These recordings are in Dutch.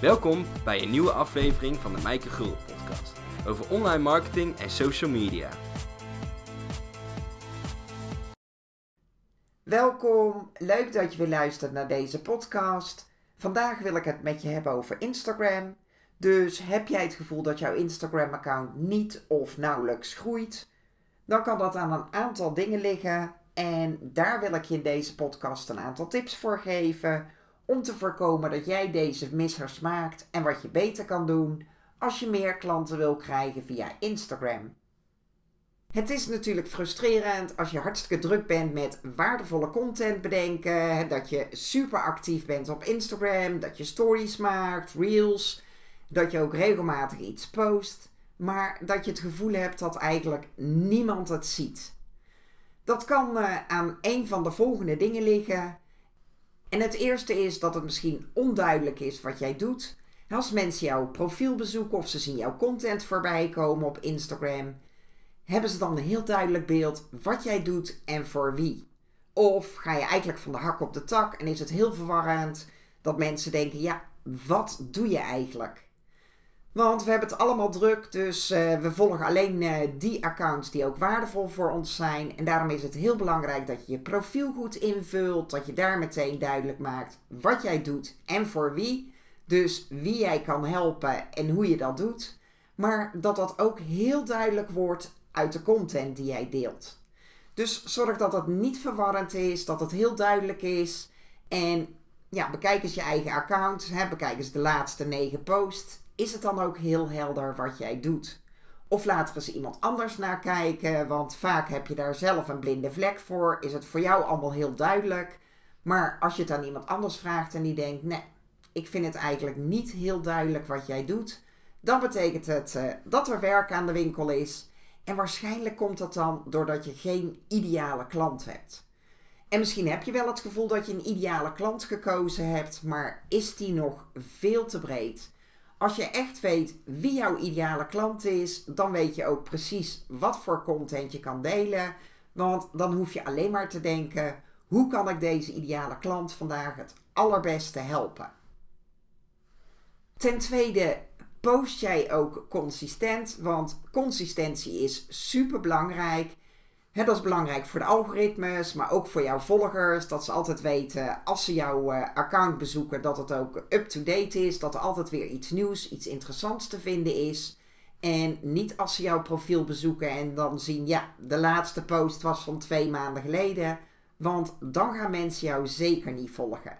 Welkom bij een nieuwe aflevering van de Mijke Gul podcast over online marketing en social media. Welkom, leuk dat je weer luistert naar deze podcast. Vandaag wil ik het met je hebben over Instagram. Dus heb jij het gevoel dat jouw Instagram-account niet of nauwelijks groeit, dan kan dat aan een aantal dingen liggen. En daar wil ik je in deze podcast een aantal tips voor geven om te voorkomen dat jij deze missers maakt en wat je beter kan doen als je meer klanten wil krijgen via Instagram. Het is natuurlijk frustrerend als je hartstikke druk bent met waardevolle content bedenken, dat je super actief bent op Instagram, dat je stories maakt, reels, dat je ook regelmatig iets post, maar dat je het gevoel hebt dat eigenlijk niemand het ziet. Dat kan uh, aan een van de volgende dingen liggen. En het eerste is dat het misschien onduidelijk is wat jij doet. Als mensen jouw profiel bezoeken of ze zien jouw content voorbij komen op Instagram, hebben ze dan een heel duidelijk beeld wat jij doet en voor wie. Of ga je eigenlijk van de hak op de tak en is het heel verwarrend dat mensen denken: ja, wat doe je eigenlijk? Want we hebben het allemaal druk, dus uh, we volgen alleen uh, die accounts die ook waardevol voor ons zijn. En daarom is het heel belangrijk dat je je profiel goed invult, dat je daar meteen duidelijk maakt wat jij doet en voor wie. Dus wie jij kan helpen en hoe je dat doet. Maar dat dat ook heel duidelijk wordt uit de content die jij deelt. Dus zorg dat dat niet verwarrend is, dat het heel duidelijk is. En ja, bekijk eens je eigen account, bekijk eens de laatste negen posts is het dan ook heel helder wat jij doet? Of laat er eens iemand anders naar kijken, want vaak heb je daar zelf een blinde vlek voor. Is het voor jou allemaal heel duidelijk. Maar als je het aan iemand anders vraagt en die denkt: nee, ik vind het eigenlijk niet heel duidelijk wat jij doet, dan betekent het uh, dat er werk aan de winkel is. En waarschijnlijk komt dat dan doordat je geen ideale klant hebt. En misschien heb je wel het gevoel dat je een ideale klant gekozen hebt, maar is die nog veel te breed? Als je echt weet wie jouw ideale klant is, dan weet je ook precies wat voor content je kan delen. Want dan hoef je alleen maar te denken: hoe kan ik deze ideale klant vandaag het allerbeste helpen? Ten tweede, post jij ook consistent, want consistentie is super belangrijk dat is belangrijk voor de algoritmes, maar ook voor jouw volgers. Dat ze altijd weten als ze jouw uh, account bezoeken dat het ook up-to-date is. Dat er altijd weer iets nieuws, iets interessants te vinden is. En niet als ze jouw profiel bezoeken en dan zien, ja, de laatste post was van twee maanden geleden. Want dan gaan mensen jou zeker niet volgen.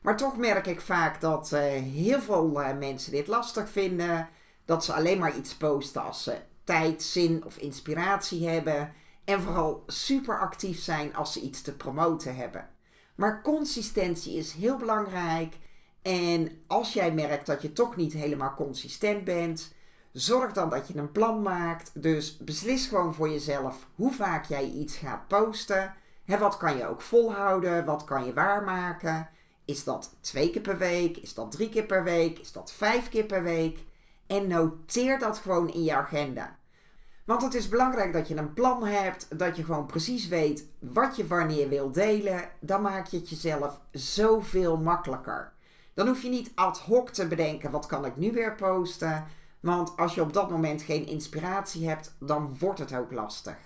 Maar toch merk ik vaak dat uh, heel veel uh, mensen dit lastig vinden. Dat ze alleen maar iets posten als ze tijd, zin of inspiratie hebben. En vooral super actief zijn als ze iets te promoten hebben. Maar consistentie is heel belangrijk. En als jij merkt dat je toch niet helemaal consistent bent, zorg dan dat je een plan maakt. Dus beslis gewoon voor jezelf hoe vaak jij iets gaat posten. En wat kan je ook volhouden? Wat kan je waarmaken? Is dat twee keer per week? Is dat drie keer per week? Is dat vijf keer per week? En noteer dat gewoon in je agenda. Want het is belangrijk dat je een plan hebt, dat je gewoon precies weet wat je wanneer wil delen. Dan maak je het jezelf zoveel makkelijker. Dan hoef je niet ad hoc te bedenken wat kan ik nu weer posten. Want als je op dat moment geen inspiratie hebt, dan wordt het ook lastig.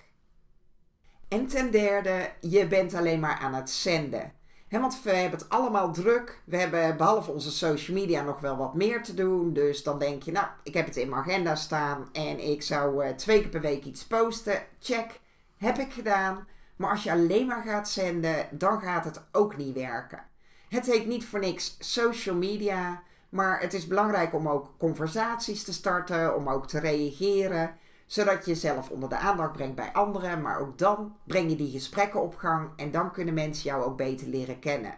En ten derde, je bent alleen maar aan het zenden want we hebben het allemaal druk. We hebben behalve onze social media nog wel wat meer te doen. Dus dan denk je, nou, ik heb het in mijn agenda staan en ik zou uh, twee keer per week iets posten. Check, heb ik gedaan. Maar als je alleen maar gaat zenden, dan gaat het ook niet werken. Het heet niet voor niks social media, maar het is belangrijk om ook conversaties te starten, om ook te reageren zodat je jezelf onder de aandacht brengt bij anderen, maar ook dan breng je die gesprekken op gang en dan kunnen mensen jou ook beter leren kennen.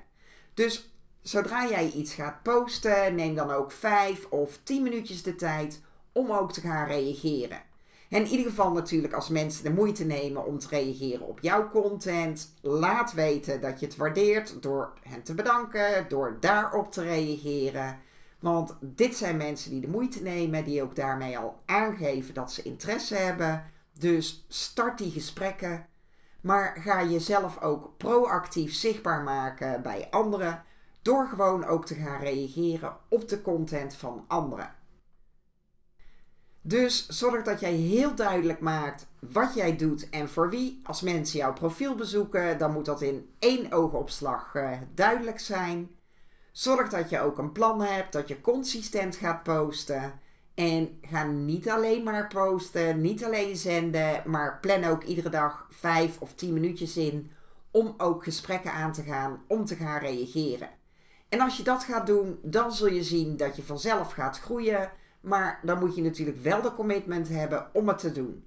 Dus zodra jij iets gaat posten, neem dan ook 5 of 10 minuutjes de tijd om ook te gaan reageren. En in ieder geval natuurlijk als mensen de moeite nemen om te reageren op jouw content, laat weten dat je het waardeert door hen te bedanken, door daarop te reageren. Want dit zijn mensen die de moeite nemen, die ook daarmee al aangeven dat ze interesse hebben. Dus start die gesprekken. Maar ga jezelf ook proactief zichtbaar maken bij anderen. door gewoon ook te gaan reageren op de content van anderen. Dus zorg dat jij heel duidelijk maakt wat jij doet en voor wie. Als mensen jouw profiel bezoeken, dan moet dat in één oogopslag uh, duidelijk zijn. Zorg dat je ook een plan hebt, dat je consistent gaat posten. En ga niet alleen maar posten, niet alleen zenden, maar plan ook iedere dag vijf of tien minuutjes in om ook gesprekken aan te gaan, om te gaan reageren. En als je dat gaat doen, dan zul je zien dat je vanzelf gaat groeien. Maar dan moet je natuurlijk wel de commitment hebben om het te doen.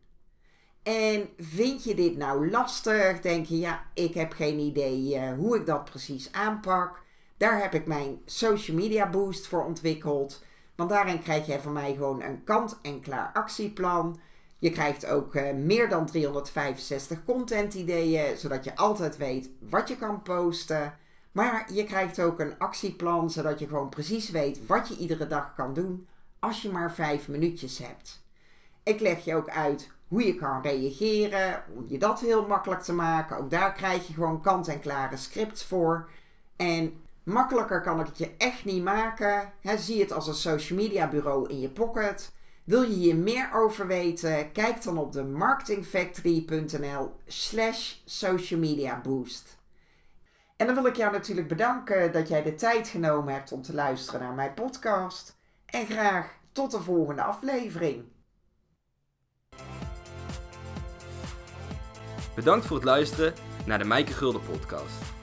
En vind je dit nou lastig? Denk je, ja, ik heb geen idee uh, hoe ik dat precies aanpak. Daar heb ik mijn social media boost voor ontwikkeld. Want daarin krijg je van mij gewoon een kant-en-klaar actieplan. Je krijgt ook uh, meer dan 365 content ideeën, zodat je altijd weet wat je kan posten. Maar je krijgt ook een actieplan, zodat je gewoon precies weet wat je iedere dag kan doen als je maar 5 minuutjes hebt. Ik leg je ook uit hoe je kan reageren, om je dat heel makkelijk te maken. Ook daar krijg je gewoon kant-en-klare scripts voor. En makkelijker kan ik het je echt niet maken. zie het als een social media bureau in je pocket. Wil je hier meer over weten? Kijk dan op de marketingfactory.nl slash social media boost. En dan wil ik jou natuurlijk bedanken dat jij de tijd genomen hebt om te luisteren naar mijn podcast. En graag tot de volgende aflevering. Bedankt voor het luisteren naar de Mijke Gulden podcast.